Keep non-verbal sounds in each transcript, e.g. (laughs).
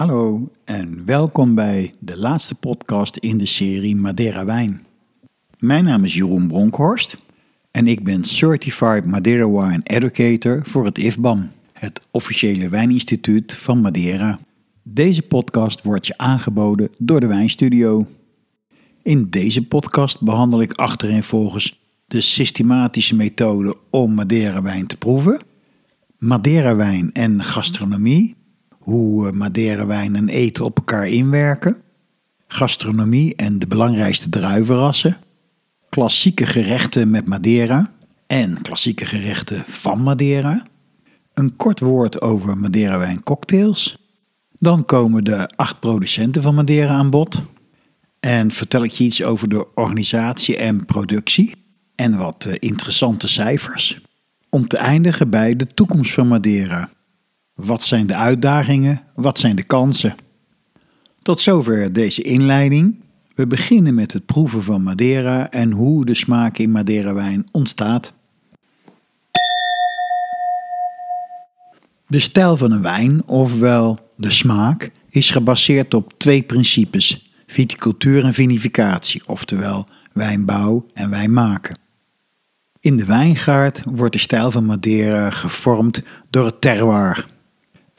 Hallo en welkom bij de laatste podcast in de serie Madeira Wijn. Mijn naam is Jeroen Bronkhorst en ik ben Certified Madeira Wine Educator voor het IFBAM, het officiële wijninstituut van Madeira. Deze podcast wordt je aangeboden door de Wijnstudio. In deze podcast behandel ik achtereenvolgens de systematische methode om Madeira wijn te proeven, Madeira wijn en gastronomie hoe eh, Madeira wijn en eten op elkaar inwerken, gastronomie en de belangrijkste druivenrassen, klassieke gerechten met Madeira en klassieke gerechten van Madeira, een kort woord over Madeira wijn cocktails, dan komen de acht producenten van Madeira aan bod. En vertel ik je iets over de organisatie en productie en wat eh, interessante cijfers. Om te eindigen bij de toekomst van Madeira wat zijn de uitdagingen? Wat zijn de kansen? Tot zover deze inleiding. We beginnen met het proeven van Madeira en hoe de smaak in Madeira wijn ontstaat. De stijl van een wijn, ofwel de smaak, is gebaseerd op twee principes: viticultuur en vinificatie, oftewel wijnbouw en wijnmaken. In de wijngaard wordt de stijl van Madeira gevormd door het terroir,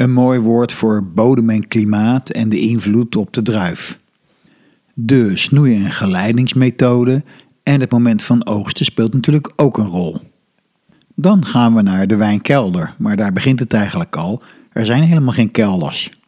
een mooi woord voor bodem en klimaat en de invloed op de druif. De snoeien- en geleidingsmethode en het moment van oogsten speelt natuurlijk ook een rol. Dan gaan we naar de wijnkelder, maar daar begint het eigenlijk al. Er zijn helemaal geen kelders.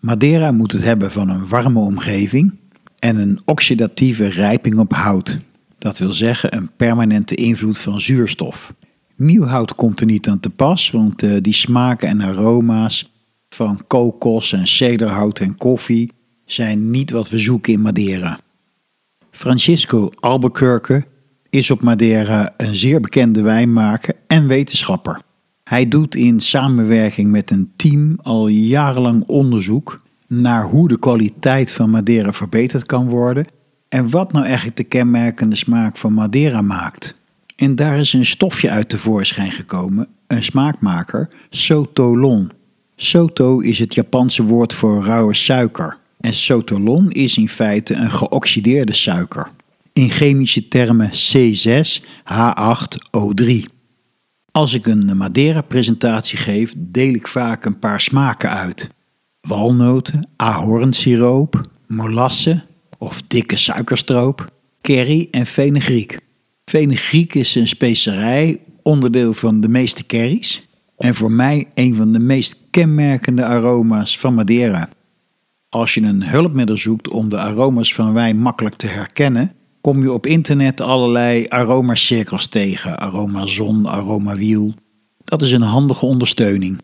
Madeira moet het hebben van een warme omgeving en een oxidatieve rijping op hout. Dat wil zeggen een permanente invloed van zuurstof. Nieuw hout komt er niet aan te pas, want uh, die smaken en aroma's van kokos en cederhout en koffie zijn niet wat we zoeken in Madeira. Francisco Albuquerque is op Madeira een zeer bekende wijnmaker en wetenschapper. Hij doet in samenwerking met een team al jarenlang onderzoek naar hoe de kwaliteit van Madeira verbeterd kan worden en wat nou eigenlijk de kenmerkende smaak van Madeira maakt. En daar is een stofje uit tevoorschijn gekomen, een smaakmaker, sotolon. Soto is het Japanse woord voor rauwe suiker. En sotolon is in feite een geoxideerde suiker. In chemische termen C6H8O3. Als ik een Madeira-presentatie geef, deel ik vaak een paar smaken uit. Walnoten, ahornsiroop, molasse of dikke suikerstroop, curry en fenugreek. Fenugreek is een specerij, onderdeel van de meeste curry's. En voor mij een van de meest kenmerkende aroma's van Madeira. Als je een hulpmiddel zoekt om de aroma's van wijn makkelijk te herkennen, kom je op internet allerlei aromacirkels tegen. Aroma zon, aroma wiel. Dat is een handige ondersteuning.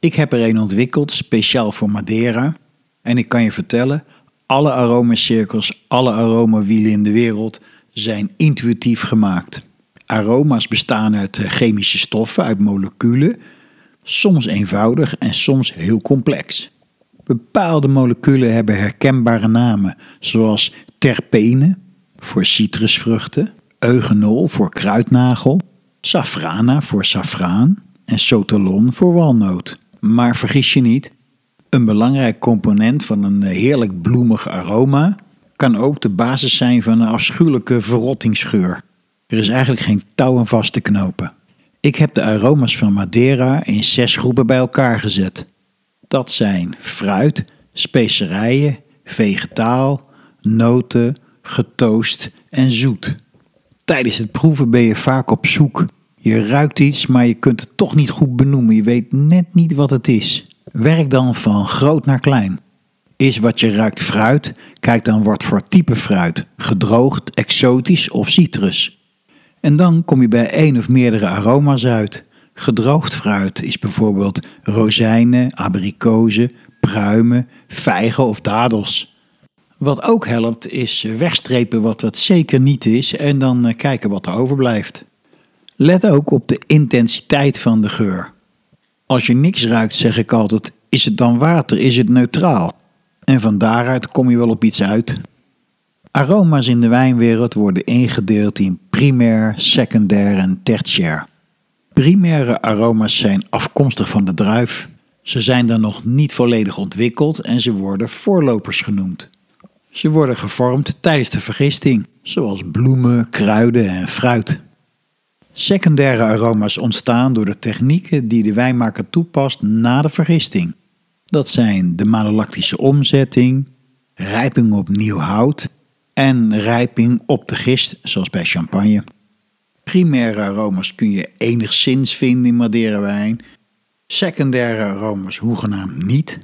Ik heb er een ontwikkeld speciaal voor Madeira. En ik kan je vertellen, alle aromacirkels, alle aromawielen in de wereld zijn intuïtief gemaakt. Aroma's bestaan uit eh, chemische stoffen, uit moleculen, soms eenvoudig en soms heel complex. Bepaalde moleculen hebben herkenbare namen, zoals terpene voor citrusvruchten, eugenol voor kruidnagel, safrana voor safraan en sotolon voor walnoot. Maar vergis je niet, een belangrijk component van een heerlijk bloemig aroma kan ook de basis zijn van een afschuwelijke verrottingsgeur. Er is eigenlijk geen touw aan vast te knopen. Ik heb de aroma's van Madeira in zes groepen bij elkaar gezet. Dat zijn fruit, specerijen, vegetaal, noten, getoost en zoet. Tijdens het proeven ben je vaak op zoek. Je ruikt iets, maar je kunt het toch niet goed benoemen. Je weet net niet wat het is. Werk dan van groot naar klein. Is wat je ruikt fruit? Kijk dan wat voor type fruit. Gedroogd, exotisch of citrus. En dan kom je bij één of meerdere aroma's uit. Gedroogd fruit is bijvoorbeeld rozijnen, abrikozen, pruimen, vijgen of dadels. Wat ook helpt is wegstrepen wat het zeker niet is en dan eh, kijken wat er overblijft. Let ook op de intensiteit van de geur. Als je niks ruikt, zeg ik altijd: is het dan water? Is het neutraal? En van daaruit kom je wel op iets uit. Aroma's in de wijnwereld worden ingedeeld in primair, secundair en tertiair. Primaire aroma's zijn afkomstig van de druif, Ze zijn dan nog niet volledig ontwikkeld en ze worden voorlopers genoemd. Ze worden gevormd tijdens de vergisting, zoals bloemen, kruiden en fruit. Secundaire aroma's ontstaan door de technieken die de wijnmaker toepast na de vergisting. Dat zijn de malolactische omzetting, rijping op nieuw hout en rijping op de gist, zoals bij champagne. Primaire aroma's kun je enigszins vinden in Madeira-wijn, secundaire aroma's hoegenaamd niet.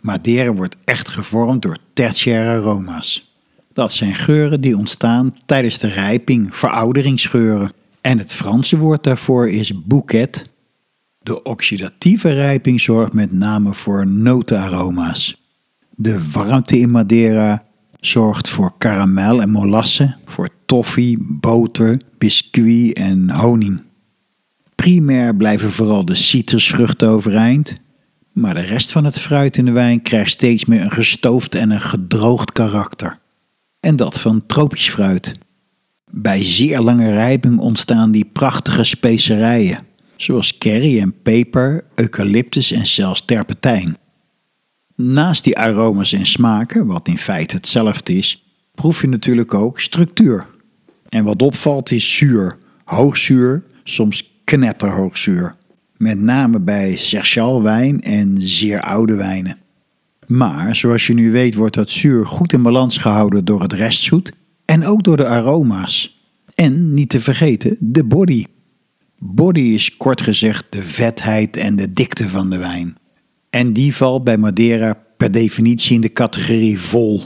Madeira wordt echt gevormd door tertiaire aroma's. Dat zijn geuren die ontstaan tijdens de rijping, verouderingsgeuren. En het Franse woord daarvoor is bouquet. De oxidatieve rijping zorgt met name voor notenaroma's. De warmte in Madeira zorgt voor karamel en molasse, voor toffee, boter, biscuit en honing. Primair blijven vooral de citrusvruchten overeind, maar de rest van het fruit in de wijn krijgt steeds meer een gestoofd en een gedroogd karakter. En dat van tropisch fruit. Bij zeer lange rijping ontstaan die prachtige specerijen, zoals curry en peper, eucalyptus en zelfs terpentijn. Naast die aroma's en smaken, wat in feite hetzelfde is, proef je natuurlijk ook structuur. En wat opvalt is zuur, hoogzuur, soms knetterhoogzuur. Met name bij Serchal wijn en zeer oude wijnen. Maar zoals je nu weet wordt dat zuur goed in balans gehouden door het restzoet en ook door de aroma's. En niet te vergeten de body. Body is kort gezegd de vetheid en de dikte van de wijn. En die valt bij Madeira per definitie in de categorie vol.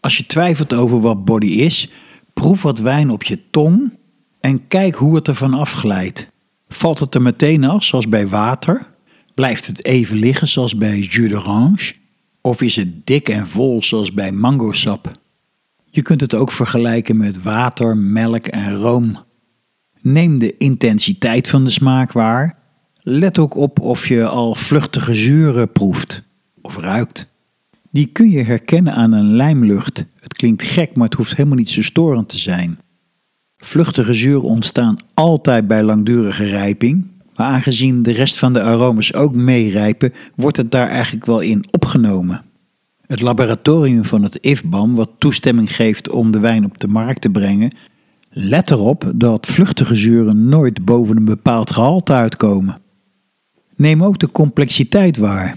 Als je twijfelt over wat body is, proef wat wijn op je tong en kijk hoe het ervan afglijdt. Valt het er meteen af, zoals bij water? Blijft het even liggen, zoals bij jus d'orange? Of is het dik en vol, zoals bij mangosap? Je kunt het ook vergelijken met water, melk en room. Neem de intensiteit van de smaak waar. Let ook op of je al vluchtige zuren proeft of ruikt. Die kun je herkennen aan een lijmlucht. Het klinkt gek, maar het hoeft helemaal niet zo storend te zijn. Vluchtige zuren ontstaan altijd bij langdurige rijping, maar aangezien de rest van de aromas ook meerijpen, wordt het daar eigenlijk wel in opgenomen. Het laboratorium van het IFBAM, wat toestemming geeft om de wijn op de markt te brengen, let erop dat vluchtige zuren nooit boven een bepaald gehalte uitkomen. Neem ook de complexiteit waar.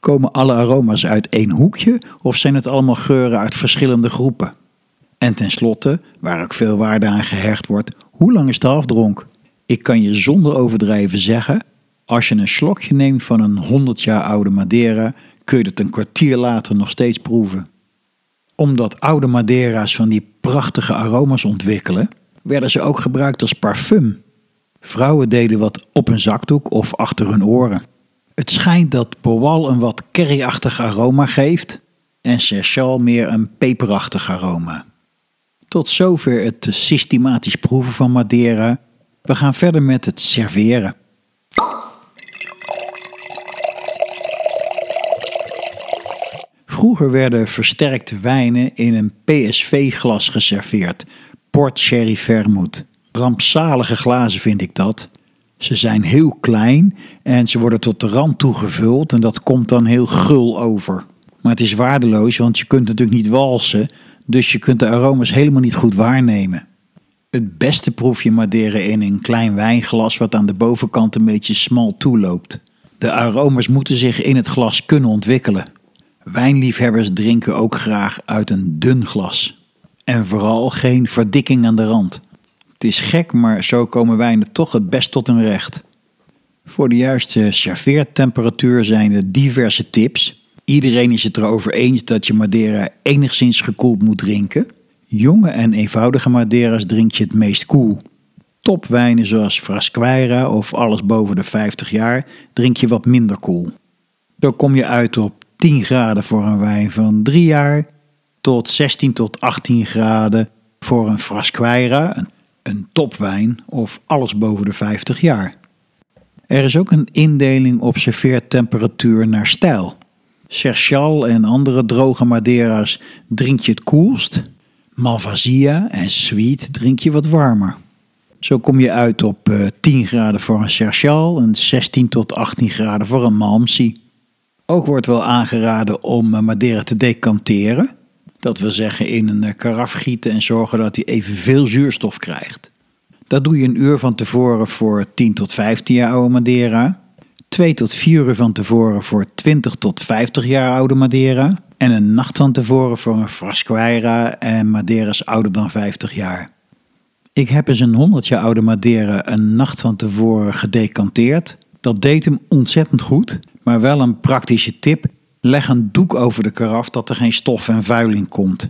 Komen alle aroma's uit één hoekje of zijn het allemaal geuren uit verschillende groepen? En tenslotte, waar ook veel waarde aan gehecht wordt, hoe lang is de afdronk? Ik kan je zonder overdrijven zeggen, als je een slokje neemt van een 100 jaar oude Madeira, kun je het een kwartier later nog steeds proeven. Omdat oude Madeira's van die prachtige aroma's ontwikkelen, werden ze ook gebruikt als parfum. Vrouwen deden wat op hun zakdoek of achter hun oren. Het schijnt dat Boal een wat curryachtig aroma geeft en Serchal meer een peperachtig aroma. Tot zover het systematisch proeven van Madeira. We gaan verder met het serveren. Vroeger werden versterkte wijnen in een PSV-glas geserveerd, Port Sherry Vermouth. Rampzalige glazen vind ik dat. Ze zijn heel klein en ze worden tot de rand toegevuld en dat komt dan heel gul over. Maar het is waardeloos, want je kunt natuurlijk niet walsen, dus je kunt de aromas helemaal niet goed waarnemen. Het beste proef je Madeira in een klein wijnglas wat aan de bovenkant een beetje smal toeloopt. De aromas moeten zich in het glas kunnen ontwikkelen. Wijnliefhebbers drinken ook graag uit een dun glas. En vooral geen verdikking aan de rand. Het is gek, maar zo komen wijnen toch het best tot hun recht. Voor de juiste serveertemperatuur zijn er diverse tips. Iedereen is het erover eens dat je Madeira enigszins gekoeld moet drinken. Jonge en eenvoudige Madeiras drink je het meest koel. Topwijnen zoals Frasqueira of alles boven de 50 jaar drink je wat minder koel. Zo kom je uit op 10 graden voor een wijn van 3 jaar tot 16 tot 18 graden voor een Frasqueira, een, een topwijn of alles boven de 50 jaar. Er is ook een indeling op serveertemperatuur naar stijl. Serchal en andere droge Madeira's drink je het koelst. Malvasia en Sweet drink je wat warmer. Zo kom je uit op 10 eh, graden voor een Serchal en 16 tot 18 graden voor een Malmsey. Ook wordt wel aangeraden om eh, Madeira te decanteren. Dat wil zeggen in een eh, karaf gieten en zorgen dat hij evenveel zuurstof krijgt. Dat doe je een uur van tevoren voor 10 tot 15 jaar oude Madeira. 2 tot 4 uur van tevoren voor 20 tot 50 jaar oude Madeira. En een nacht van tevoren voor een Frasqueira en Madeiras ouder dan 50 jaar. Ik heb eens een 100 jaar oude Madeira een nacht van tevoren gedecanteerd. Dat deed hem ontzettend goed, maar wel een praktische tip. Leg een doek over de karaf dat er geen stof en vuiling komt.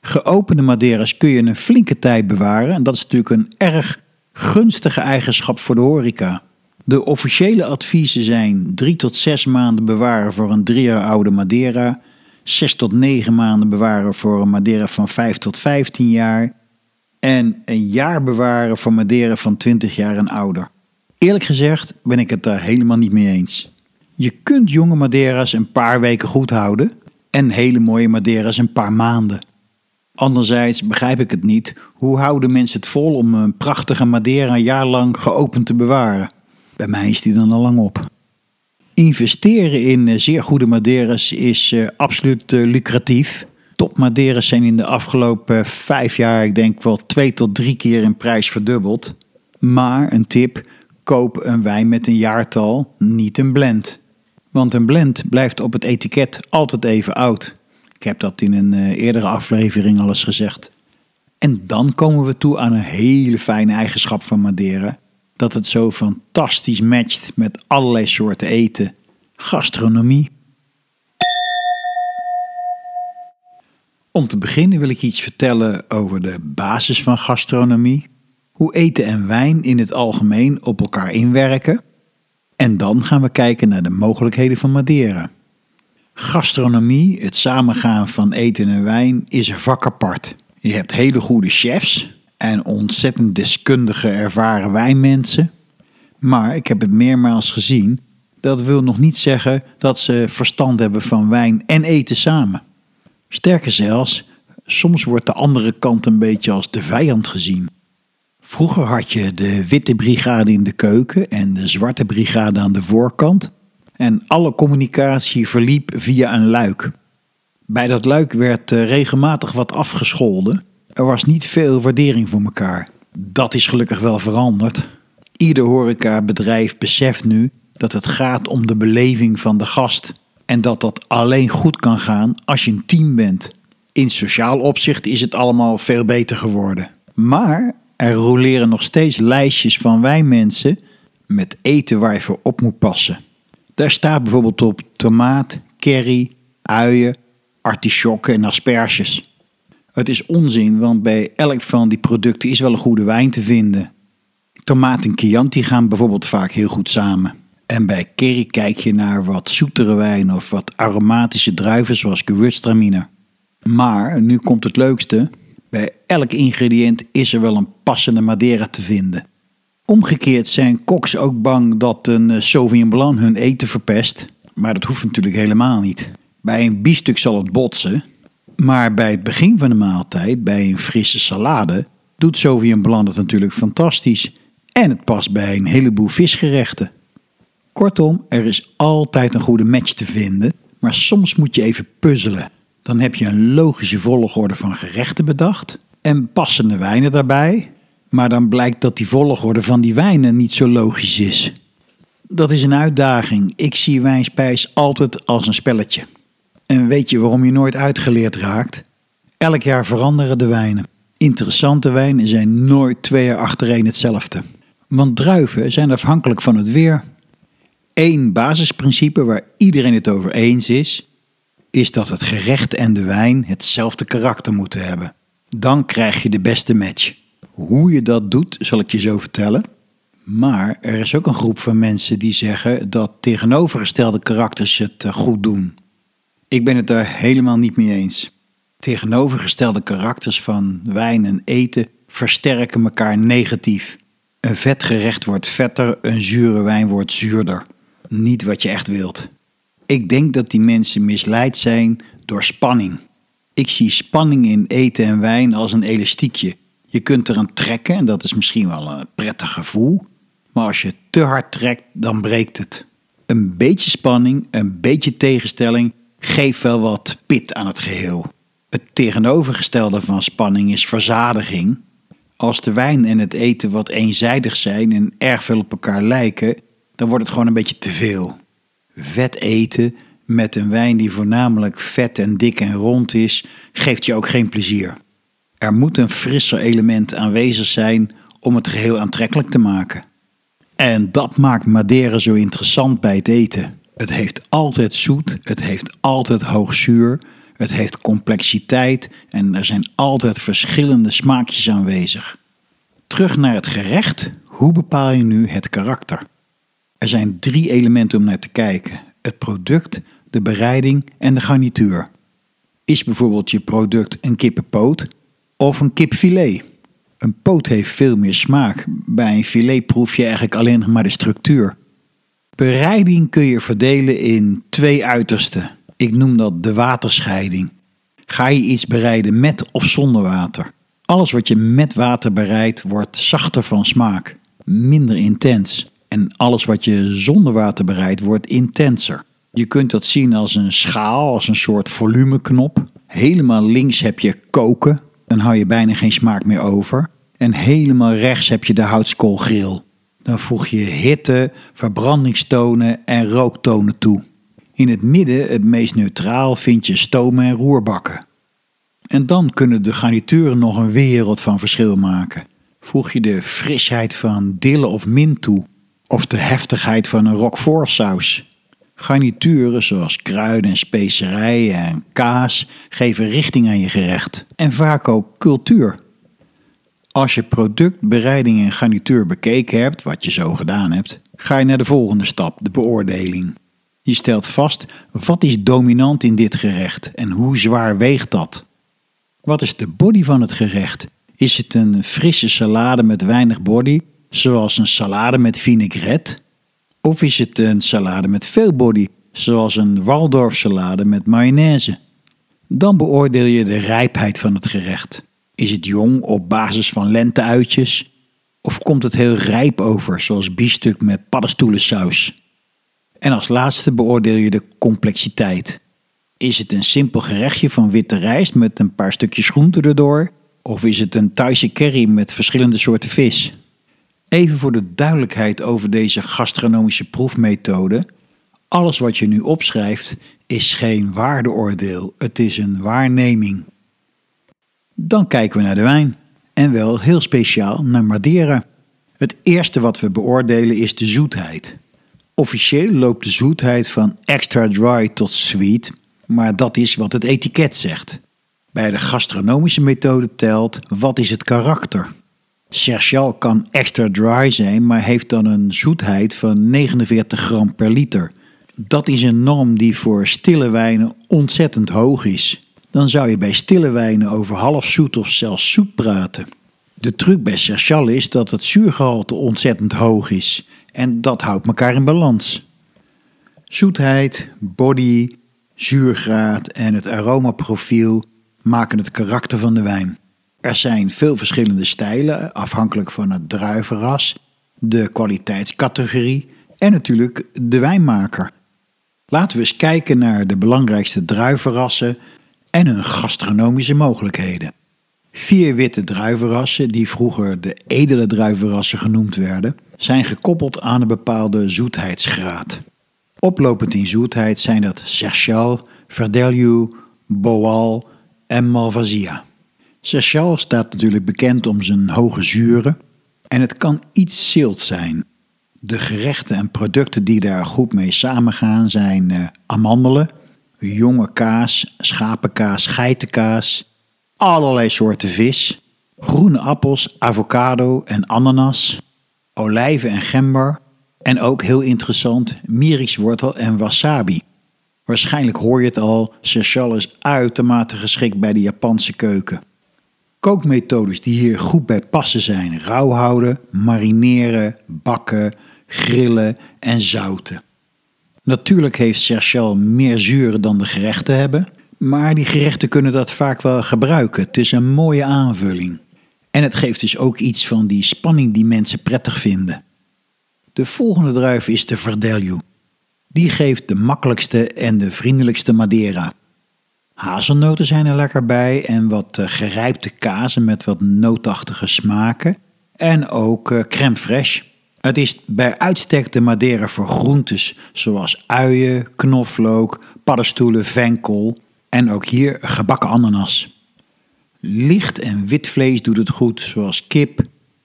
Geopende Madeiras kun je een flinke tijd bewaren en dat is natuurlijk een erg gunstige eigenschap voor de horeca. De officiële adviezen zijn 3 tot 6 maanden bewaren voor een 3 jaar oude Madeira, 6 tot 9 maanden bewaren voor een Madeira van 5 tot 15 jaar en een jaar bewaren voor Madeira van 20 jaar en ouder. Eerlijk gezegd ben ik het daar helemaal niet mee eens. Je kunt jonge Madeira's een paar weken goed houden en hele mooie Madeira's een paar maanden. Anderzijds begrijp ik het niet, hoe houden mensen het vol om een prachtige Madeira een jaar lang geopend te bewaren? Bij mij is die dan al lang op. Investeren in eh, zeer goede Madeiras is uh, absoluut uh, lucratief. Top Madeiras zijn in de afgelopen vijf jaar, ik denk wel twee tot drie keer in prijs verdubbeld. Maar een tip, koop een wijn met een jaartal, niet een blend. Want een blend blijft op het etiket altijd even oud. Ik heb dat in een eerdere aflevering al eens gezegd. En dan komen we toe aan een hele fijne eigenschap van Madeira dat het zo fantastisch matcht met allerlei soorten eten. Gastronomie. Om te beginnen wil ik iets vertellen over de basis van gastronomie. Hoe eten en wijn in het algemeen op elkaar inwerken. En dan gaan we kijken naar de mogelijkheden van Madeira. Gastronomie, het samengaan van eten en wijn, is een vak apart. Je hebt hele goede chefs, en ontzettend deskundige, ervaren wijnmensen. Maar ik heb het meermaals gezien. Dat wil nog niet zeggen dat ze verstand hebben van wijn en eten samen. Sterker zelfs, soms wordt de andere kant een beetje als de vijand gezien. Vroeger had je de witte brigade in de keuken en de zwarte brigade aan de voorkant. En alle communicatie verliep via een luik. Bij dat luik werd eh, regelmatig wat afgescholden er was niet veel waardering voor elkaar. Dat is gelukkig wel veranderd. Ieder horecabedrijf beseft nu dat het gaat om de beleving van de gast. En dat dat alleen goed kan gaan als je een team bent. In sociaal opzicht is het allemaal veel beter geworden. Maar er roleren nog steeds lijstjes van wijnmensen met eten waar je voor op moet passen. Daar staat bijvoorbeeld op tomaat, curry, uien, artisjokken en asperges. Het is onzin, want bij elk van die producten is wel een goede wijn te vinden. Tomaat en Chianti gaan bijvoorbeeld vaak heel goed samen. En bij curry kijk je naar wat zoetere wijn of wat aromatische druiven zoals Gewürztraminer. Maar, nu komt het leukste, bij elk ingrediënt is er wel een passende Madeira te vinden. Omgekeerd zijn koks ook bang dat een eh, Sauvignon Blanc hun eten verpest, maar dat hoeft natuurlijk helemaal niet. Bij een biefstuk zal het botsen, maar bij het begin van de maaltijd, bij een frisse salade, doet Sauvignon Blanc het natuurlijk fantastisch. En het past bij een heleboel visgerechten. Kortom, er is altijd een goede match te vinden, maar soms moet je even puzzelen. Dan heb je een logische volgorde van gerechten bedacht en passende wijnen daarbij, maar dan blijkt dat die volgorde van die wijnen niet zo logisch is. Dat is een uitdaging. Ik zie wijnspijs altijd als een spelletje. En weet je waarom je nooit uitgeleerd raakt? Elk jaar veranderen de wijnen. Interessante wijnen zijn nooit twee jaar achtereen hetzelfde. Want druiven zijn afhankelijk van het weer. Eén basisprincipe waar iedereen het over eens is, is dat het gerecht en de wijn hetzelfde karakter moeten hebben. Dan krijg je de beste match. Hoe je dat doet, zal ik je zo vertellen. Maar er is ook een groep van mensen die zeggen dat tegenovergestelde karakters het eh, goed doen. Ik ben het daar helemaal niet mee eens. Tegenovergestelde karakters van wijn en eten versterken elkaar negatief. Een vet gerecht wordt vetter, een zure wijn wordt zuurder. Niet wat je echt wilt. Ik denk dat die mensen misleid zijn door spanning. Ik zie spanning in eten en wijn als een elastiekje. Je kunt eraan trekken en dat is misschien wel een prettig gevoel. Maar als je te hard trekt, dan breekt het. Een beetje spanning, een beetje tegenstelling geeft wel wat pit aan het geheel. Het tegenovergestelde van spanning is verzadiging. Als de wijn en het eten wat eenzijdig zijn en erg veel op elkaar lijken, dan wordt het gewoon een beetje te veel. Vet eten met een wijn die voornamelijk vet en dik en rond is, geeft je ook geen plezier. Er moet een frisser element aanwezig zijn om het geheel aantrekkelijk te maken. En dat maakt Madeira zo interessant bij het eten. Het heeft altijd zoet, het heeft altijd hoog zuur, het heeft complexiteit en er zijn altijd verschillende smaakjes aanwezig. Terug naar het gerecht. Hoe bepaal je nu het karakter? Er zijn drie elementen om naar te kijken: het product, de bereiding en de garnituur. Is bijvoorbeeld je product een kippenpoot of een kipfilet? Een poot heeft veel meer smaak. Bij een filet proef je eigenlijk alleen nog maar de structuur. Bereiding kun je verdelen in twee uitersten. Ik noem dat de waterscheiding. Ga je iets bereiden met of zonder water? Alles wat je met water bereidt wordt zachter van smaak, minder intens. En alles wat je zonder water bereidt wordt intenser. Je kunt dat zien als een schaal, als een soort volumeknop. Helemaal links heb je koken, dan hou je bijna geen smaak meer over. En helemaal rechts heb je de houtskoolgril. Dan voeg je hitte, verbrandingstonen en rooktonen toe. In het midden, het meest neutraal, vind je stomen en roerbakken. En dan kunnen de garnituren nog een wereld van verschil maken. Voeg je de frisheid van dille of mint toe, of de heftigheid van een roquefort saus. Garnituren zoals kruiden en specerijen en kaas geven richting aan je gerecht en vaak ook cultuur. Als je product, bereiding en garnituur bekeken hebt, wat je zo gedaan hebt, ga je naar de volgende stap, de beoordeling. Je stelt vast wat is dominant in dit gerecht en hoe zwaar weegt dat. Wat is de body van het gerecht? Is het een frisse salade met weinig body, zoals een salade met vinaigrette? Of is het een salade met veel body, zoals een Waldorf salade met mayonaise? Dan beoordeel je de rijpheid van het gerecht. Is het jong op basis van lenteuitjes? Of komt het heel rijp over, zoals biefstuk met paddenstoelensaus? En als laatste beoordeel je de complexiteit. Is het een simpel gerechtje van witte rijst met een paar stukjes groente erdoor? Of is het een Thaise curry met verschillende soorten vis? Even voor de duidelijkheid over deze gastronomische proefmethode. Alles wat je nu opschrijft is geen waardeoordeel, het is een waarneming. Dan kijken we naar de wijn. En wel heel speciaal naar Madeira. Het eerste wat we beoordelen is de zoetheid. Officieel loopt de zoetheid van extra dry tot sweet, maar dat is wat het etiket zegt. Bij de gastronomische methode telt wat is het karakter. Serchal kan extra dry zijn, maar heeft dan een zoetheid van 49 gram per liter. Dat is een norm die voor stille wijnen ontzettend hoog is. Dan zou je bij stille wijnen over half zoet of zelfs zoet praten. De truc bij Serchal is dat het zuurgehalte ontzettend hoog is en dat houdt elkaar in balans. Zoetheid, body, zuurgraad en het aromaprofiel maken het karakter van de wijn. Er zijn veel verschillende stijlen, afhankelijk van het druivenras, de kwaliteitscategorie en natuurlijk de wijnmaker. Laten we eens kijken naar de belangrijkste druivenrassen en hun gastronomische mogelijkheden. Vier witte druivenrassen, die vroeger de edele druivenrassen genoemd werden, zijn gekoppeld aan een bepaalde zoetheidsgraad. Oplopend in zoetheid zijn dat Serchal, Verdelho, Boal en Malvasia. Serchal staat natuurlijk bekend om zijn hoge zuren en het kan iets zilt zijn. De gerechten en producten die daar goed mee samengaan zijn uh, amandelen, jonge kaas, schapenkaas, geitenkaas, allerlei soorten vis, groene appels, avocado en ananas, olijven en gember en ook heel interessant mierikswortel en wasabi. Waarschijnlijk hoor je het al, Seychelles is uitermate geschikt bij de Japanse keuken. Kookmethodes die hier goed bij passen zijn rauw houden, marineren, bakken, grillen en zouten. Natuurlijk heeft Seychelles meer zuren dan de gerechten hebben, maar die gerechten kunnen dat vaak wel gebruiken. Het is een mooie aanvulling. En het geeft dus ook iets van die spanning die mensen prettig vinden. De volgende druif is de Verdelho. Die geeft de makkelijkste en de vriendelijkste Madeira. Hazelnoten zijn er lekker bij en wat uh, gerijpte kazen met wat nootachtige smaken. En ook uh, crème fraîche. Het is bij uitstek de Madeira voor groentes zoals uien, knoflook, paddenstoelen, venkel en ook hier gebakken ananas. Licht en wit vlees doet het goed, zoals kip,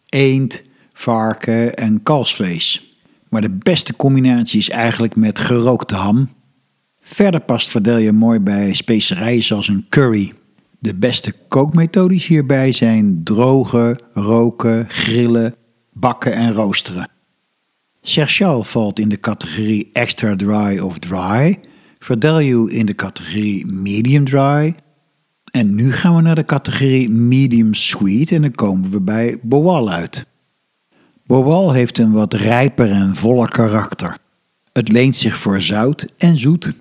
eend, varken en kalfsvlees. Maar de beste combinatie is eigenlijk met gerookte ham. Verder past verdel mooi bij specerijen zoals een curry. De beste kookmethodes hierbij zijn drogen, roken, grillen, bakken en roosteren. Serchal valt in de categorie extra dry of dry, Verdelju in de categorie medium dry en nu gaan we naar de categorie medium sweet en dan komen we bij Boal uit. Boal heeft een wat rijper en voller karakter. Het leent zich voor zout en zoet.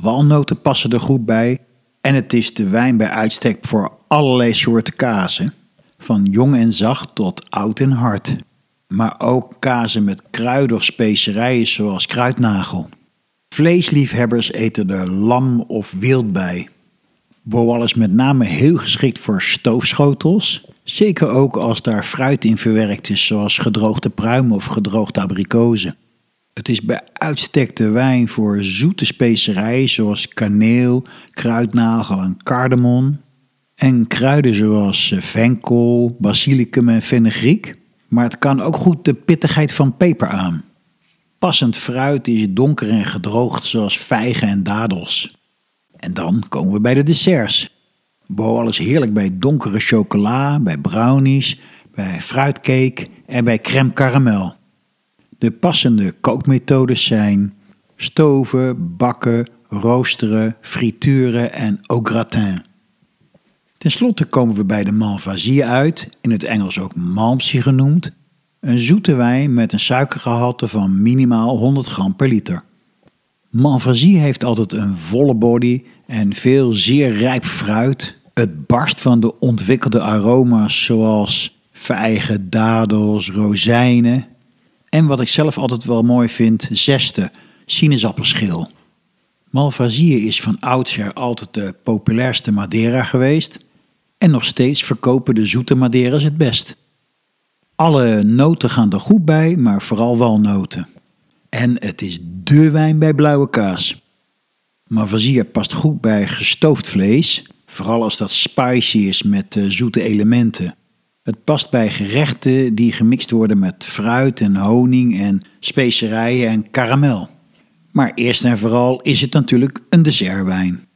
Walnoten passen er goed bij en het is de wijn bij uitstek voor allerlei soorten kazen, van jong en zacht tot oud en hard. Maar ook kazen met kruiden of specerijen zoals kruidnagel. Vleesliefhebbers eten er lam of wild bij. Boal is met name heel geschikt voor stoofschotels. Zeker ook als daar fruit in verwerkt is, zoals gedroogde pruimen of gedroogde abrikozen. Het is bij uitstek de wijn voor zoete specerijen zoals kaneel, kruidnagel en cardamom. En kruiden zoals venkel, basilicum en fenugreek. Maar het kan ook goed de pittigheid van peper aan. Passend fruit is donker en gedroogd zoals vijgen en dadels. En dan komen we bij de desserts. Boal is heerlijk bij donkere chocola, bij brownies, bij fruitcake en bij crème caramel. De passende kookmethodes zijn stoven, bakken, roosteren, frituren en au gratin. Ten slotte komen we bij de Malvasie uit, in het Engels ook Malmsey genoemd, een zoete wijn met een suikergehalte van minimaal 100 gram per liter. Malvasie heeft altijd een volle body en veel zeer rijp fruit. Het barst van de ontwikkelde aroma's zoals vijgen, dadels, rozijnen. En wat ik zelf altijd wel mooi vind, zeste, sinaasappelschil. Malvasie is van oudsher altijd de populairste Madeira geweest. En nog steeds verkopen de zoete Madeiras het best. Alle noten gaan er goed bij, maar vooral walnoten. En het is dé wijn bij blauwe kaas. Malvasia past goed bij gestoofd vlees, vooral als dat spicy is met uh, zoete elementen. Het past bij gerechten die gemixt worden met fruit en honing en specerijen en karamel. Maar eerst en vooral is het natuurlijk een dessertwijn.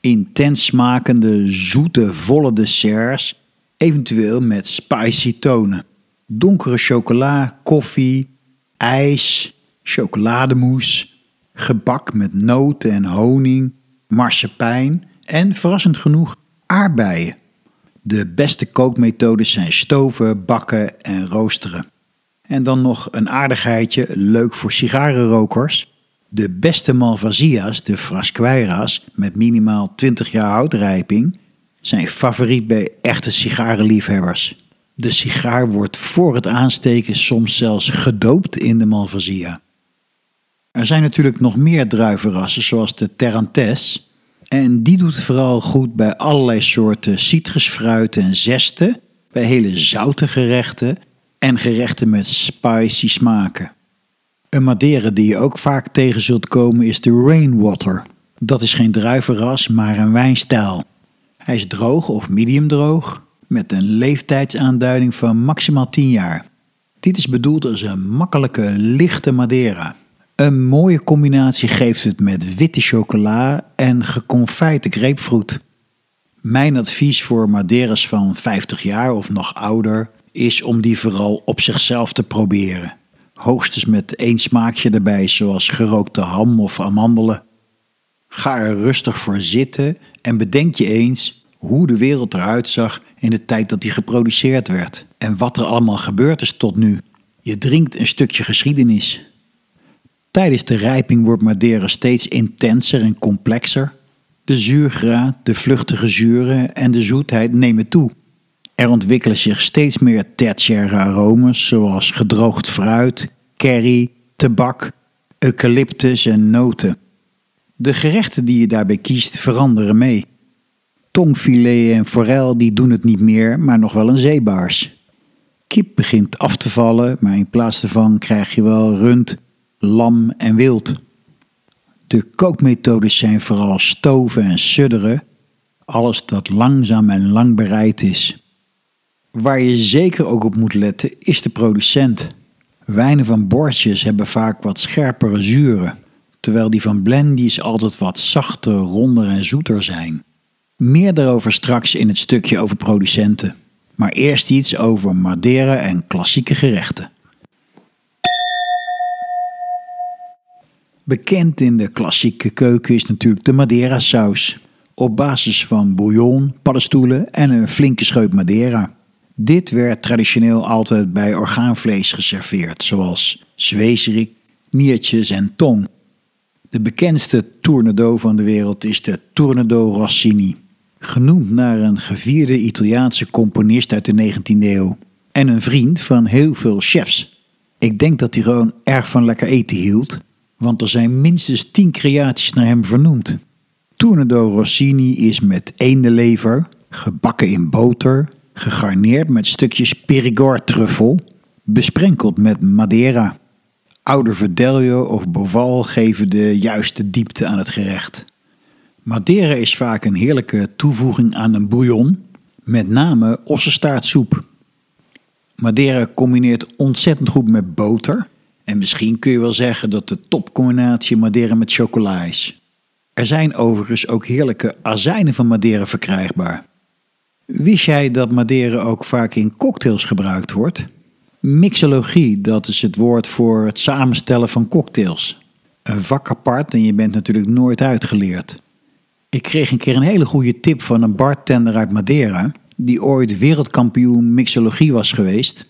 Intens smakende, zoete, volle desserts, eventueel met spicy tonen. Donkere chocola, koffie, ijs, chocolademousse, gebak met noten en honing, marsepein en verrassend genoeg aardbeien. De beste kookmethodes zijn stoven, bakken en roosteren. En dan nog een aardigheidje, leuk voor sigarenrokers. De beste Malvasia's, de Frasqueira's, met minimaal 20 jaar houtrijping, zijn favoriet bij echte sigarenliefhebbers. De sigaar wordt voor het aansteken soms zelfs gedoopt in de Malvasia. Er zijn natuurlijk nog meer druivenrassen, zoals de Terrantes. En die doet vooral goed bij allerlei soorten citrusfruiten en zesten, bij hele zoute gerechten en gerechten met spicy smaken. Een Madeira die je ook vaak tegen zult komen is de Rainwater. Dat is geen druivenras, maar een wijnstijl. Hij is droog of medium droog, met een leeftijdsaanduiding van maximaal 10 jaar. Dit is bedoeld als een makkelijke, lichte Madeira. Een mooie combinatie geeft het met witte chocola en geconfijte grapefruit. Mijn advies voor Madeiras van 50 jaar of nog ouder is om die vooral op zichzelf te proberen. Hoogstens met één smaakje erbij, zoals gerookte ham of amandelen. Ga er rustig voor zitten en bedenk je eens hoe de wereld eruit zag in de tijd dat die geproduceerd werd en wat er allemaal gebeurd is tot nu. Je drinkt een stukje geschiedenis. Tijdens de rijping wordt Madeira steeds intenser en complexer. De zuurgraad, de vluchtige zuren en de zoetheid nemen toe. Er ontwikkelen zich steeds meer tertiaire aromen, zoals gedroogd fruit, curry, tabak, eucalyptus en noten. De gerechten die je daarbij kiest veranderen mee. Tongfilet en forel die doen het niet meer, maar nog wel een zeebaars. Kip begint af te vallen, maar in plaats daarvan krijg je wel rund, lam en wild. De kookmethodes zijn vooral stoven en sudderen, alles dat langzaam en lang bereid is. Waar je zeker ook op moet letten is de producent. Wijnen van bordjes hebben vaak wat scherpere zuren, terwijl die van blendies altijd wat zachter, ronder en zoeter zijn. Meer daarover straks in het stukje over producenten. Maar eerst iets over Madeira en klassieke gerechten. Bekend in de klassieke keuken is natuurlijk de Madeira saus. Op basis van bouillon, paddenstoelen en een flinke scheut Madeira. Dit werd traditioneel altijd bij orgaanvlees geserveerd, zoals zwezerik, niertjes en tong. De bekendste tournedo van de wereld is de Tournedo Rossini, genoemd naar een gevierde Italiaanse componist uit de 19e eeuw en een vriend van heel veel chefs. Ik denk dat hij gewoon erg van lekker eten hield, want er zijn minstens tien creaties naar hem vernoemd. Tournedo Rossini is met eendenlever, gebakken in boter, gegarneerd met stukjes Périgord-truffel, besprenkeld met Madeira. Ouder Verdelho of Boval geven de juiste diepte aan het gerecht. Madeira is vaak een heerlijke toevoeging aan een bouillon, met name ossenstaartsoep. Madeira combineert ontzettend goed met boter. En misschien kun je wel zeggen dat de topcombinatie Madeira met chocola is. Er zijn overigens ook heerlijke azijnen van Madeira verkrijgbaar. Wist jij dat Madeira ook vaak in cocktails gebruikt wordt? Mixologie, dat is het woord voor het samenstellen van cocktails. Een vak apart en je bent natuurlijk nooit uitgeleerd. Ik kreeg een keer een hele goede tip van een bartender uit Madeira, die ooit wereldkampioen mixologie was geweest.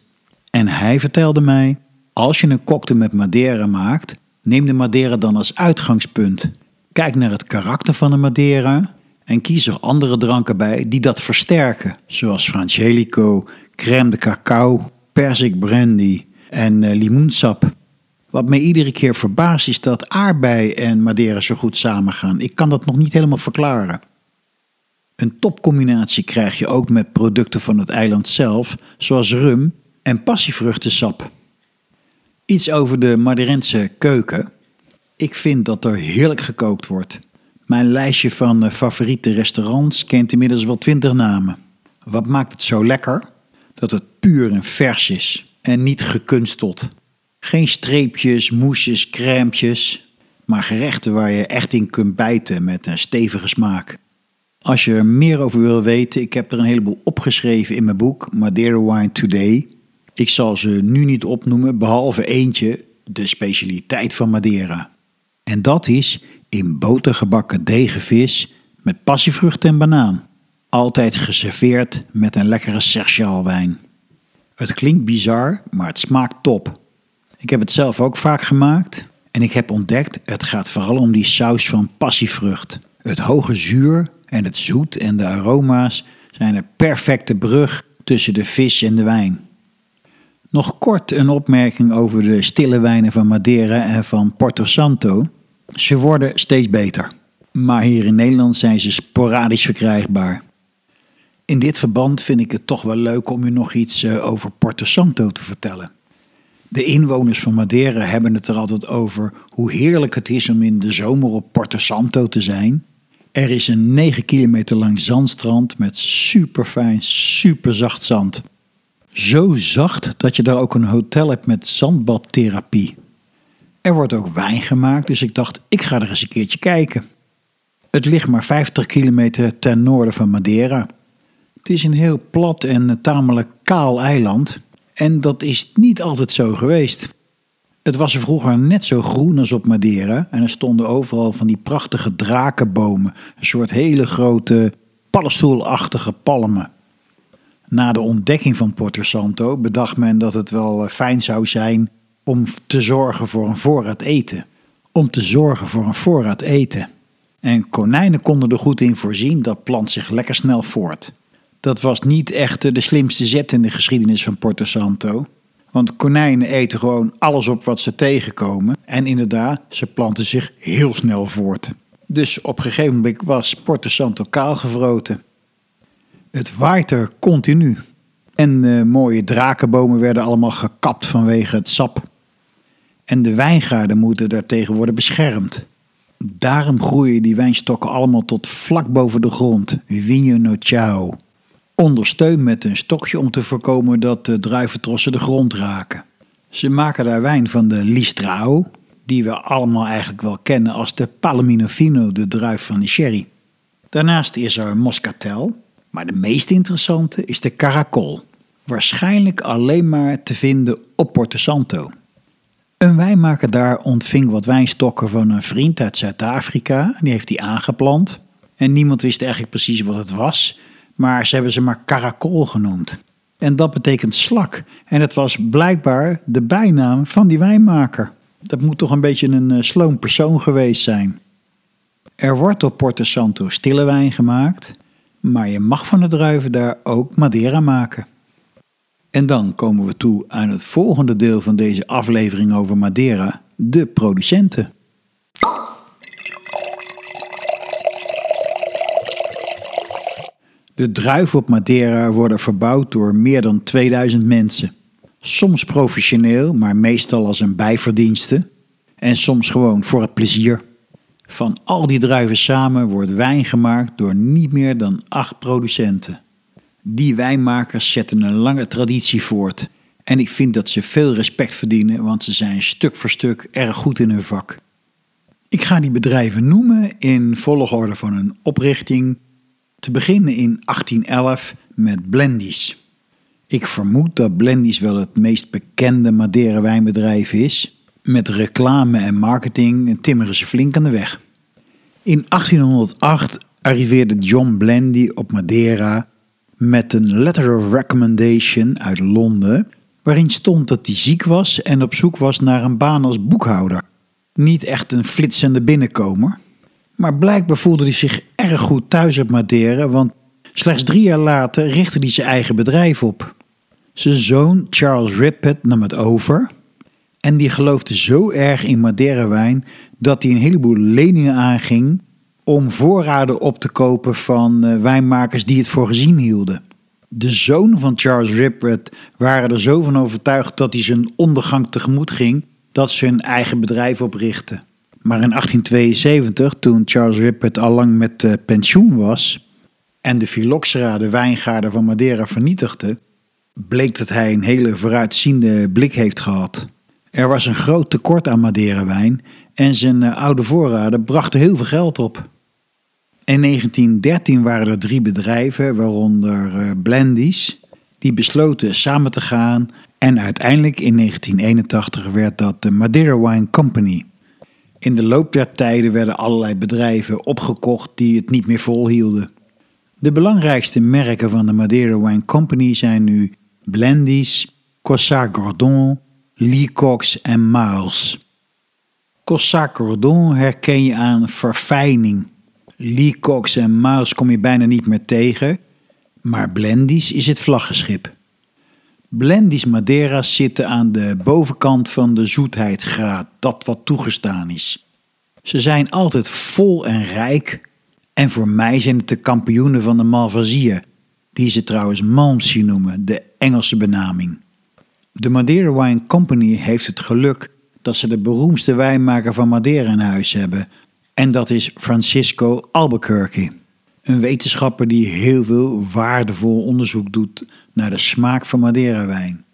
En hij vertelde mij: als je een cocktail met Madeira maakt, neem de Madeira dan als uitgangspunt. Kijk naar het karakter van de Madeira en kies er andere dranken bij die dat versterken, zoals Frangelico, crème de cacao, persik brandy en uh, limoensap. Wat mij iedere keer verbaast is dat aardbei en Madeira zo goed samengaan. Ik kan dat nog niet helemaal verklaren. Een topcombinatie krijg je ook met producten van het eiland zelf, zoals rum en passievruchtensap. Iets over de Madeirense keuken. Ik vind dat er heerlijk gekookt wordt. Mijn lijstje van eh, favoriete restaurants kent inmiddels wel twintig namen. Wat maakt het zo lekker? Dat het puur en vers is en niet gekunsteld. Geen streepjes, moesjes, crèmetjes, maar gerechten waar je echt in kunt bijten met een stevige smaak. Als je er meer over wil weten, ik heb er een heleboel opgeschreven in mijn boek Madeira Wine Today. Ik zal ze nu niet opnoemen, behalve eentje, de specialiteit van Madeira. En dat is in boter gebakken degenvis met passievrucht en banaan. Altijd geserveerd met een lekkere Sergial wijn. Het klinkt bizar, maar het smaakt top. Ik heb het zelf ook vaak gemaakt en ik heb ontdekt, het gaat vooral om die saus van passievrucht. Het hoge zuur en het zoet en de aroma's zijn een perfecte brug tussen de vis en de wijn. Nog kort een opmerking over de stille wijnen van Madeira en van Porto Santo. Ze worden steeds beter, maar hier in Nederland zijn ze sporadisch verkrijgbaar. In dit verband vind ik het toch wel leuk om u nog iets eh, over Porto Santo te vertellen. De inwoners van Madeira hebben het er altijd over hoe heerlijk het is om in de zomer op Porto Santo te zijn. Er is een 9 kilometer lang zandstrand met superfijn, superzacht zand. Zo zacht dat je daar ook een hotel hebt met zandbadtherapie. Er wordt ook wijn gemaakt, dus ik dacht, ik ga er eens een keertje kijken. Het ligt maar 50 kilometer ten noorden van Madeira. Het is een heel plat en tamelijk kaal eiland. En dat is niet altijd zo geweest. Het was er vroeger net zo groen als op Madeira. En er stonden overal van die prachtige drakenbomen. Een soort hele grote paddenstoelachtige palmen. Na de ontdekking van Porto Santo bedacht men dat het wel eh, fijn zou zijn om te zorgen voor een voorraad eten. Om te zorgen voor een voorraad eten. En konijnen konden er goed in voorzien, dat plant zich lekker snel voort. Dat was niet echt de slimste zet in de geschiedenis van Porto Santo. Want konijnen eten gewoon alles op wat ze tegenkomen. En inderdaad, ze planten zich heel snel voort. Dus op een gegeven moment was Porto Santo kaalgevroten. Het waait er continu. En de mooie drakenbomen werden allemaal gekapt vanwege het sap. En de wijngaarden moeten daartegen worden beschermd. Daarom groeien die wijnstokken allemaal tot vlak boven de grond. Vigno no ciao. Ondersteund met een stokje om te voorkomen dat de druiventrossen de grond raken. Ze maken daar wijn van de Listrao, die we allemaal eigenlijk wel kennen als de Palomino Fino, de druif van de sherry. Daarnaast is er Moscatel, maar de meest interessante is de Caracol. Waarschijnlijk alleen maar te vinden op Porto Santo. Een wijnmaker daar ontving wat wijnstokken van een vriend uit Zuid-Afrika. Die heeft die aangeplant. En niemand wist eigenlijk precies wat het was. Maar ze hebben ze maar Caracol genoemd. En dat betekent slak. En het was blijkbaar de bijnaam van die wijnmaker. Dat moet toch een beetje een uh, sloom persoon geweest zijn. Er wordt op Porto Santo stille wijn gemaakt, maar je mag van de druiven daar ook Madeira maken. En dan komen we toe aan het volgende deel van deze aflevering over Madeira, de producenten. De druiven op Madeira worden verbouwd door meer dan 2000 mensen. Soms professioneel, maar meestal als een bijverdienste. En soms gewoon voor het plezier. Van al die druiven samen wordt wijn gemaakt door niet meer dan acht producenten. Die wijnmakers zetten een lange traditie voort. En ik vind dat ze veel respect verdienen, want ze zijn stuk voor stuk erg goed in hun vak. Ik ga die bedrijven noemen in volgorde van hun oprichting. Te beginnen in 1811 met Blendies. Ik vermoed dat Blendies wel het meest bekende Madeira wijnbedrijf is. Met reclame en marketing timmeren ze flink aan de weg. In 1808 arriveerde John Blendy op Madeira met een letter of recommendation uit Londen, waarin stond dat hij ziek was en op zoek was naar een baan als boekhouder. Niet echt een flitsende binnenkomer, maar blijkbaar voelde hij zich erg goed thuis op Madeira, want slechts drie jaar later richtte hij zijn eigen bedrijf op. Zijn zoon Charles Rippet nam het over en die geloofde zo erg in Madeira wijn dat hij een heleboel leningen aanging om voorraden op te kopen van uh, wijnmakers die het voor gezien hielden. De zoon van Charles Rippet waren er zo van overtuigd dat hij zijn ondergang tegemoet ging dat ze hun eigen bedrijf oprichtten. Maar in 1872, toen Charles Rippet al lang met uh, pensioen was en de Phylloxera de wijngaarden van Madeira vernietigde, bleek dat hij een hele vooruitziende blik heeft gehad. Er was een groot tekort aan Madeira-wijn en zijn uh, oude voorraden brachten heel veel geld op. In 1913 waren er drie bedrijven, waaronder uh, Blendies, die besloten samen te gaan en uiteindelijk in 1981 werd dat de Madeira Wine Company. In de loop der tijden werden allerlei bedrijven opgekocht die het niet meer volhielden. De belangrijkste merken van de Madeira Wine Company zijn nu Blendies, Cossa Gordon, Leacox en Miles. Cossa Gordon herken je aan verfijning. Leacox en Miles kom je bijna niet meer tegen, maar Blendies is het vlaggenschip. Blendies Madeira's zitten aan de bovenkant van de zoetheidsgraad, dat wat toegestaan is. Ze zijn altijd vol en rijk en voor mij zijn het de kampioenen van de Malvasia, die ze trouwens Malmsey noemen, de Engelse benaming. De Madeira Wine Company heeft het geluk dat ze de beroemdste wijnmaker van Madeira in huis hebben. En dat is Francisco Albuquerque. Een wetenschapper die heel veel waardevol onderzoek doet naar de smaak van Madeira-wijn.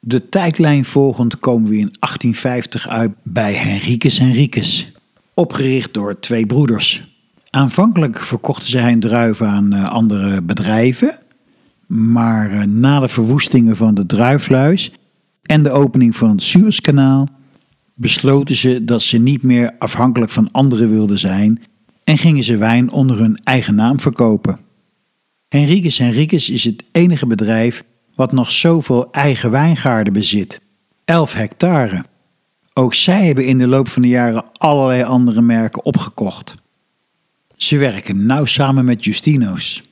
De tijdlijn volgend komen we in 1850 uit bij Henriques Henriques, opgericht door twee broeders. Aanvankelijk verkochten ze hun druiven aan eh, andere bedrijven, maar eh, na de verwoestingen van de druifluis en de opening van het Suezkanaal besloten ze dat ze niet meer afhankelijk van anderen wilden zijn en gingen ze wijn onder hun eigen naam verkopen. Henriques Henriques is het enige bedrijf wat nog zoveel eigen wijngaarden bezit, 11 hectare. Ook zij hebben in de loop van de jaren allerlei andere merken opgekocht. Ze werken nauw samen met Justino's.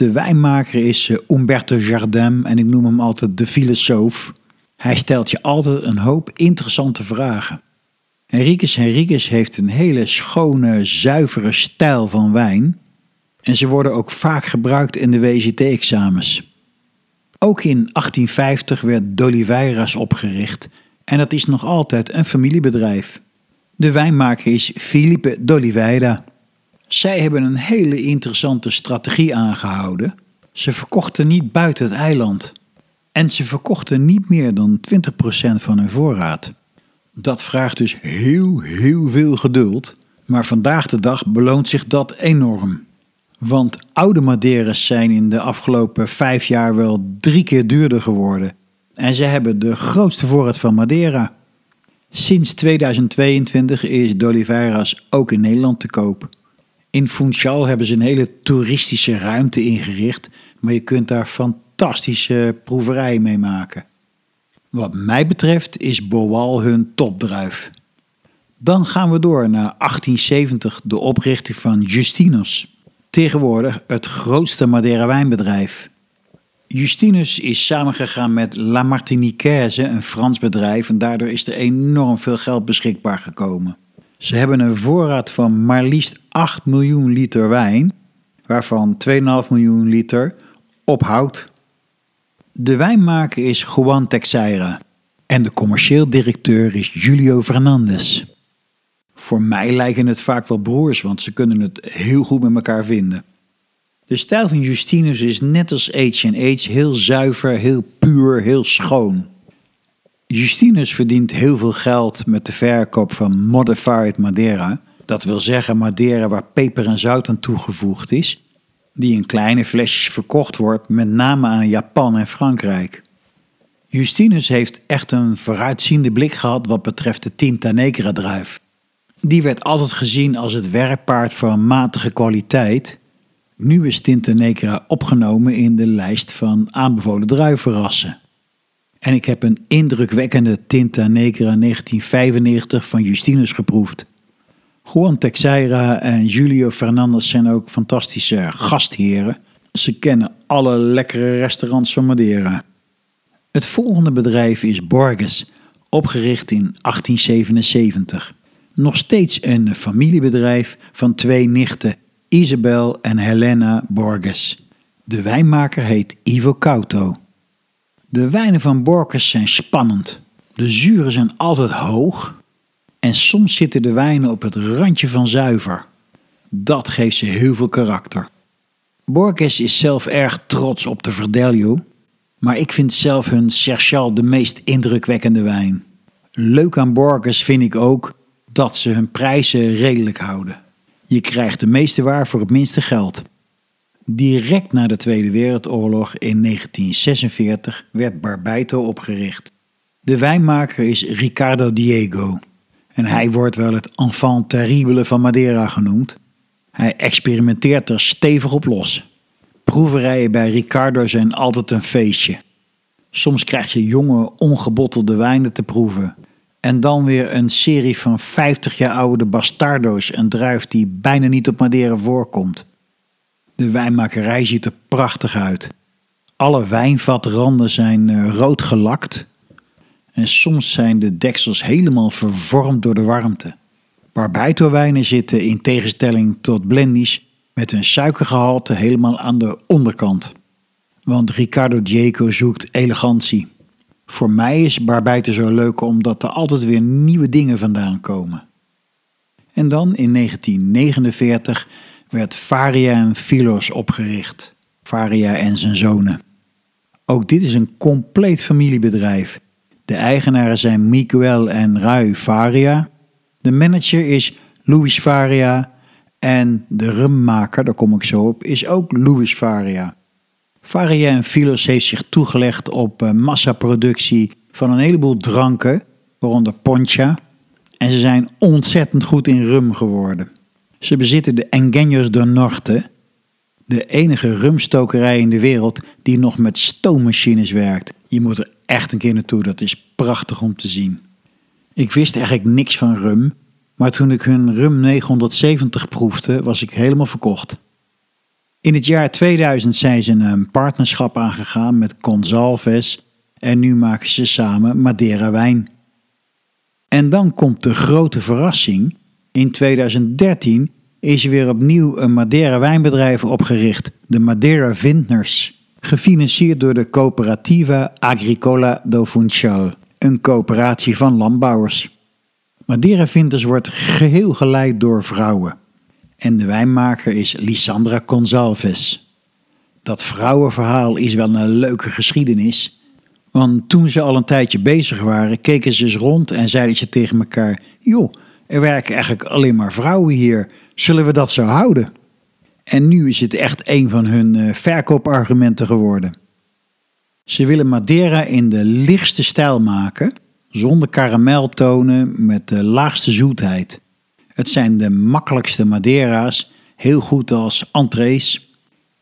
De wijnmaker is eh, Umberto Jardin en ik noem hem altijd de filosoof. Hij stelt je altijd een hoop interessante vragen. Henriques Henriques heeft een hele schone, zuivere stijl van wijn. En ze worden ook vaak gebruikt in de WGT-examens. Ook in 1850 werd D'Oliveiras opgericht en dat is nog altijd een familiebedrijf. De wijnmaker is Felipe d'Oliveira. Zij hebben een hele interessante strategie aangehouden. Ze verkochten niet buiten het eiland. En ze verkochten niet meer dan 20% van hun voorraad. Dat vraagt dus heel, heel veel geduld. Maar vandaag de dag beloont zich dat enorm. Want oude Madeiras zijn in de afgelopen vijf jaar wel drie keer duurder geworden. En ze hebben de grootste voorraad van Madeira. Sinds 2022 is D'Oliveira's ook in Nederland te koop. In Funchal hebben ze een hele toeristische ruimte ingericht, maar je kunt daar fantastische proeverijen mee maken. Wat mij betreft is Boal hun topdruif. Dan gaan we door naar 1870, de oprichting van Justinus. Tegenwoordig het grootste Madeira wijnbedrijf. Justinus is samengegaan met La Martiniquaise, een Frans bedrijf, en daardoor is er enorm veel geld beschikbaar gekomen. Ze hebben een voorraad van maar liefst 8 miljoen liter wijn, waarvan 2,5 miljoen liter op hout. De wijnmaker is Juan Teixeira en de commercieel directeur is Julio Fernandez. Voor mij lijken het vaak wel broers, want ze kunnen het heel goed met elkaar vinden. De stijl van Justinus is net als H&H heel zuiver, heel puur, heel schoon. Justinus verdient heel veel geld met de verkoop van modified Madeira. Dat wil zeggen Madeira waar peper en zout aan toegevoegd is, die in kleine flesjes verkocht wordt, met name aan Japan en Frankrijk. Justinus heeft echt een vooruitziende blik gehad wat betreft de Tinta Negra druif. Die werd altijd gezien als het werkpaard van matige kwaliteit. Nu is Tinta Negra opgenomen in de lijst van aanbevolen druivenrassen. En ik heb een indrukwekkende Tinta Negra 1995 van Justinus geproefd. Juan Teixeira en Julio Fernandez zijn ook fantastische gastheren. Ze kennen alle lekkere restaurants van Madeira. Het volgende bedrijf is Borges, opgericht in 1877. Nog steeds een familiebedrijf van twee nichten, Isabel en Helena Borges. De wijnmaker heet Ivo Couto. De wijnen van Borges zijn spannend. De zuren zijn altijd hoog en soms zitten de wijnen op het randje van zuiver. Dat geeft ze heel veel karakter. Borges is zelf erg trots op de Verdelho, maar ik vind zelf hun Serchal de meest indrukwekkende wijn. Leuk aan Borges vind ik ook dat ze hun prijzen redelijk houden. Je krijgt de meeste waar voor het minste geld. Direct na de Tweede Wereldoorlog in 1946 werd Barbeito opgericht. De wijnmaker is Ricardo Diego. En hij wordt wel het enfant terrible van Madeira genoemd. Hij experimenteert er stevig op los. Proeverijen bij Ricardo zijn altijd een feestje. Soms krijg je jonge, ongebottelde wijnen te proeven. En dan weer een serie van 50 jaar oude Bastardo's, een druif die bijna niet op Madeira voorkomt. De wijnmakerij ziet er prachtig uit. Alle wijnvatranden zijn eh, rood gelakt. En soms zijn de deksels helemaal vervormd door de warmte. Barbaito-wijnen zitten in tegenstelling tot blendies met een suikergehalte helemaal aan de onderkant. Want Ricardo Diego zoekt elegantie. Voor mij is Barbaito zo leuk omdat er altijd weer nieuwe dingen vandaan komen. En dan in 1949 werd Varia en Philos opgericht. Varia en zijn zonen. Ook dit is een compleet familiebedrijf. De eigenaren zijn Miguel en Rui Varia. De manager is Luis Varia. En de rummaker, daar kom ik zo op, is ook Luis Varia. Varia en Philos heeft zich toegelegd op eh, massaproductie van een heleboel dranken, waaronder poncha. En ze zijn ontzettend goed in rum geworden. Ze bezitten de Engaños do Norte, de enige rumstokerij in de wereld die nog met stoommachines werkt. Je moet er echt een keer naartoe, dat is prachtig om te zien. Ik wist eigenlijk niks van rum, maar toen ik hun rum 970 proefde, was ik helemaal verkocht. In het jaar 2000 zijn ze een partnerschap aangegaan met Consalves en nu maken ze samen Madeira wijn. En dan komt de grote verrassing. In 2013 is er weer opnieuw een Madeira wijnbedrijf opgericht, de Madeira Vintners, gefinancierd door de Cooperativa Agricola do Funchal, een coöperatie van landbouwers. Madeira Vintners wordt geheel geleid door vrouwen. En de wijnmaker is Lisandra Gonzalves. Dat vrouwenverhaal is wel een leuke geschiedenis. Want toen ze al een tijdje bezig waren, keken ze eens rond en zeiden ze tegen elkaar: Joh, er werken eigenlijk alleen maar vrouwen hier. Zullen we dat zo houden? En nu is het echt een van hun eh, verkoopargumenten geworden. Ze willen Madeira in de lichtste stijl maken, zonder karameltonen, met de laagste zoetheid. Het zijn de makkelijkste Madeira's, heel goed als entrees.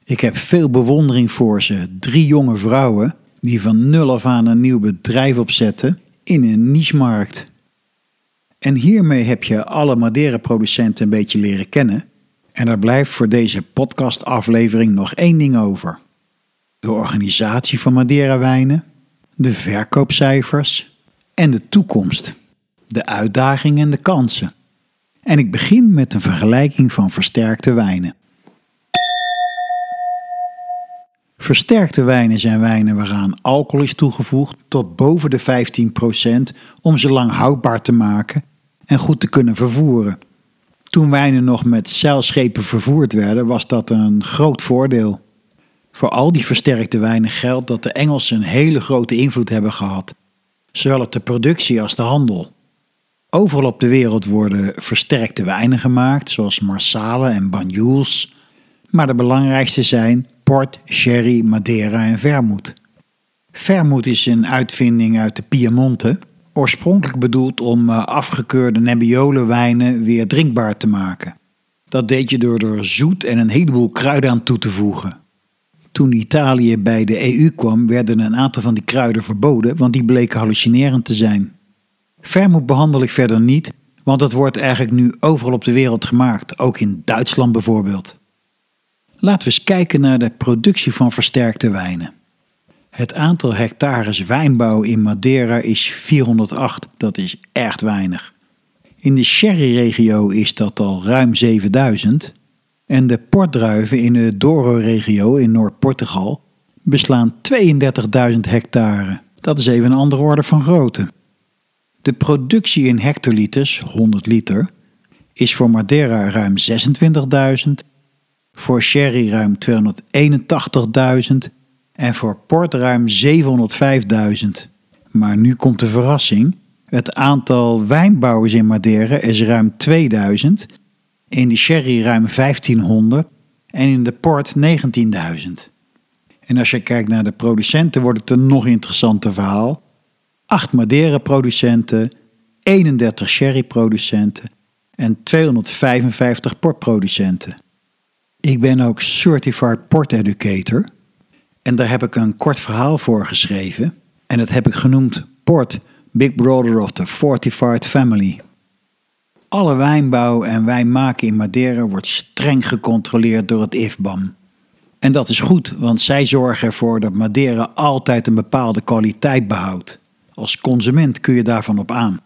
Ik heb veel bewondering voor ze. Drie jonge vrouwen die van nul af aan een nieuw bedrijf opzetten in een niche-markt. En hiermee heb je alle Madeira-producenten een beetje leren kennen. En er blijft voor deze podcastaflevering nog één ding over: de organisatie van Madeira-wijnen, de verkoopcijfers en de toekomst, de uitdagingen en de kansen. En ik begin met een vergelijking van versterkte wijnen. Versterkte wijnen zijn wijnen waaraan alcohol is toegevoegd tot boven de 15% om ze lang houdbaar te maken en goed te kunnen vervoeren. Toen wijnen nog met zeilschepen vervoerd werden, was dat een groot voordeel. Voor al die versterkte wijnen geldt dat de Engelsen een hele grote invloed hebben gehad, zowel op de productie als de handel. Overal op de wereld worden versterkte wijnen gemaakt, zoals Marsala en Banyuls, maar de belangrijkste zijn port, sherry, madeira en vermouth. Vermouth is een uitvinding uit de Piemonte, oorspronkelijk bedoeld om eh, afgekeurde Nebbiolo wijnen weer drinkbaar te maken. Dat deed je door er zoet en een heleboel kruiden aan toe te voegen. Toen Italië bij de EU kwam, werden een aantal van die kruiden verboden, want die bleken hallucinerend te zijn. Vermouth behandel ik verder niet, want het wordt eigenlijk nu overal op de wereld gemaakt, ook in Duitsland bijvoorbeeld. Laten we eens kijken naar de productie van versterkte wijnen. Het aantal hectares wijnbouw in Madeira is 408, dat is echt weinig. In de sherry-regio is dat al ruim 7000 en de portdruiven in de Douro-regio in Noord-Portugal beslaan 32.000 hectare. Dat is even een andere orde van grootte. De productie in hectoliters, 100 liter, is voor Madeira ruim 26.000 voor sherry ruim 281.000 en voor port ruim 705.000. Maar nu komt de verrassing. Het aantal wijnbouwers in Madeira is ruim 2000, in de sherry ruim 1500 en in de port 19.000. En als je kijkt naar de producenten wordt het een nog interessanter verhaal. 8 Madeira-producenten, 31 sherry-producenten en 255 portproducenten. Ik ben ook Certified Port Educator en daar heb ik een kort verhaal voor geschreven. En dat heb ik genoemd Port, Big Brother of the Fortified Family. Alle wijnbouw en wijnmaken in Madeira wordt streng gecontroleerd door het IFBAM. En dat is goed, want zij zorgen ervoor dat Madeira altijd een bepaalde kwaliteit behoudt. Als consument kun je daarvan op aan.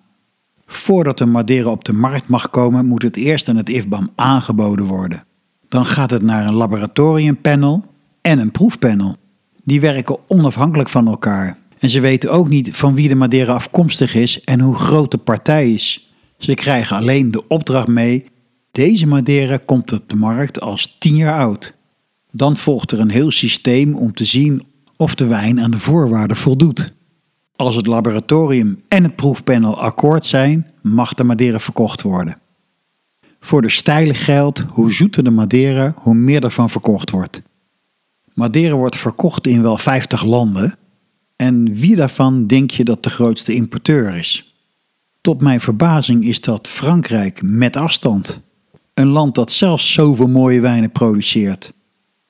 Voordat een Madeira op de markt mag komen, moet het eerst aan het IFBAM aangeboden worden. Dan gaat het naar een laboratoriumpanel en een proefpanel. Die werken onafhankelijk van elkaar. En ze weten ook niet van wie de Madeira afkomstig is en hoe groot de partij is. Ze krijgen alleen de opdracht mee: deze Madeira komt op de markt als 10 jaar oud. Dan volgt er een heel systeem om te zien of de wijn aan de voorwaarden voldoet. Als het laboratorium en het proefpanel akkoord zijn, mag de Madeira verkocht worden. Voor de stijle geldt, hoe zoeter de Madeira, hoe meer ervan verkocht wordt. Madeira wordt verkocht in wel 50 landen. En wie daarvan denk je dat de grootste importeur is? Tot mijn verbazing is dat Frankrijk met afstand. Een land dat zelfs zoveel mooie wijnen produceert.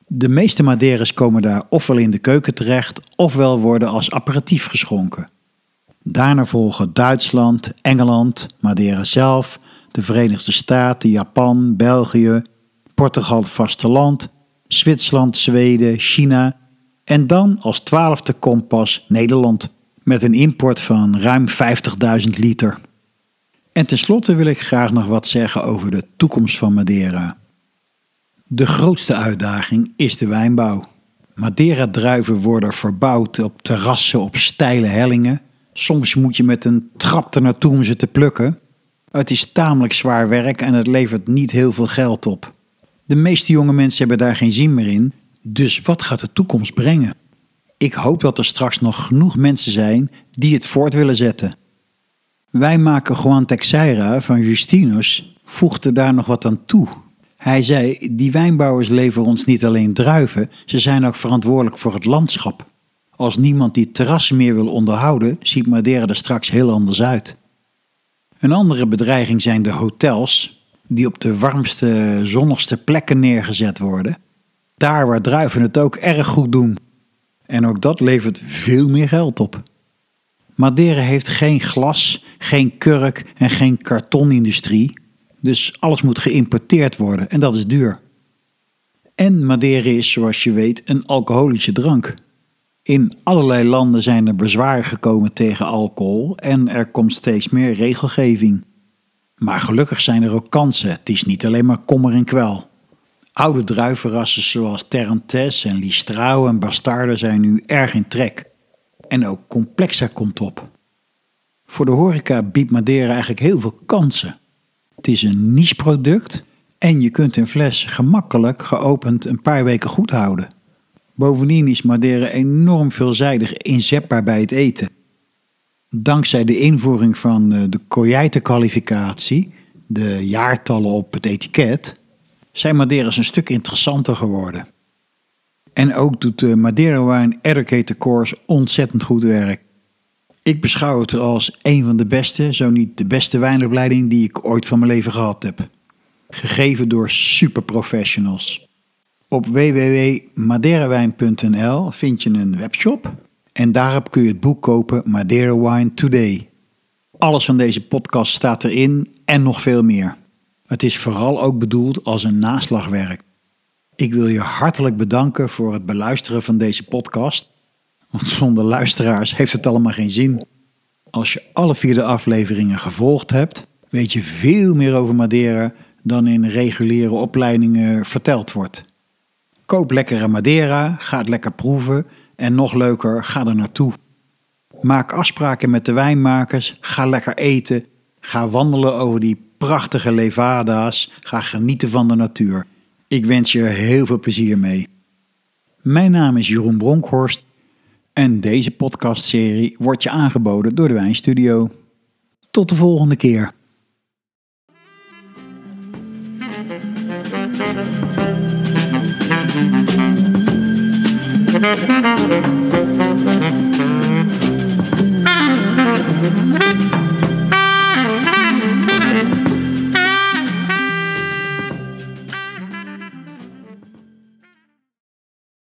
De meeste Madeiras komen daar ofwel in de keuken terecht, ofwel worden als aperitief geschonken. Daarna volgen Duitsland, Engeland, Madeira zelf, de Verenigde Staten, Japan, België, Portugal het vasteland, Zwitserland, Zweden, China en dan als twaalfde kompas Nederland met een import van ruim 50.000 liter. En tenslotte wil ik graag nog wat zeggen over de toekomst van Madeira. De grootste uitdaging is de wijnbouw. Madeira-druiven worden verbouwd op terrassen op steile hellingen. Soms moet je met een trap er naartoe om ze te plukken. Het is tamelijk zwaar werk en het levert niet heel veel geld op. De meeste jonge mensen hebben daar geen zin meer in, dus wat gaat de toekomst brengen? Ik hoop dat er straks nog genoeg mensen zijn die het voort willen zetten. Wij maken Juan Teixeira van Justinus voegde daar nog wat aan toe. Hij zei: Die wijnbouwers leveren ons niet alleen druiven, ze zijn ook verantwoordelijk voor het landschap. Als niemand die terrassen meer wil onderhouden, ziet Madeira er straks heel anders uit. Een andere bedreiging zijn de hotels, die op de warmste, zonnigste plekken neergezet worden. Daar waar druiven het ook erg goed doen. En ook dat levert veel meer geld op. Madeira heeft geen glas, geen kurk en geen kartonindustrie, dus alles moet geïmporteerd worden en dat is duur. En Madeira is, zoals je weet, een alcoholische drank. In allerlei landen zijn er bezwaren gekomen tegen alcohol en er komt steeds meer regelgeving. Maar gelukkig zijn er ook kansen. Het is niet alleen maar kommer en kwel. Oude druivenrassen zoals Terrantes en Listrau en Bastarde zijn nu erg in trek. En ook Complexa komt op. Voor de horeca biedt Madeira eigenlijk heel veel kansen. Het is een niche product en je kunt een fles gemakkelijk geopend een paar weken goed houden. Bovendien is Madeira enorm veelzijdig inzetbaar bij het eten. Dankzij de invoering van eh, de Coyite-kwalificatie, de jaartallen op het etiket, zijn Madeiras een stuk interessanter geworden. En ook doet de Madeira Wine Educator Course ontzettend goed werk. Ik beschouw het als een van de beste, zo niet de beste wijnopleiding die ik ooit van mijn leven gehad heb. Gegeven door superprofessionals. Op www.madeirawijn.nl vind je een webshop en daarop kun je het boek kopen Madeira Wine Today. Alles van deze podcast staat erin en nog veel meer. Het is vooral ook bedoeld als een naslagwerk. Ik wil je hartelijk bedanken voor het beluisteren van deze podcast. Want zonder luisteraars heeft het allemaal geen zin. Als je alle vier de afleveringen gevolgd hebt, weet je veel meer over Madeira dan in reguliere opleidingen verteld wordt. Koop lekkere Madeira, ga het lekker proeven en nog leuker, ga er naartoe. Maak afspraken met de wijnmakers, ga lekker eten, ga wandelen over die prachtige levada's, ga genieten van de natuur. Ik wens je heel veel plezier mee. Mijn naam is Jeroen Bronkhorst en deze podcastserie wordt je aangeboden door de Wijnstudio. Tot de volgende keer. Thank (laughs)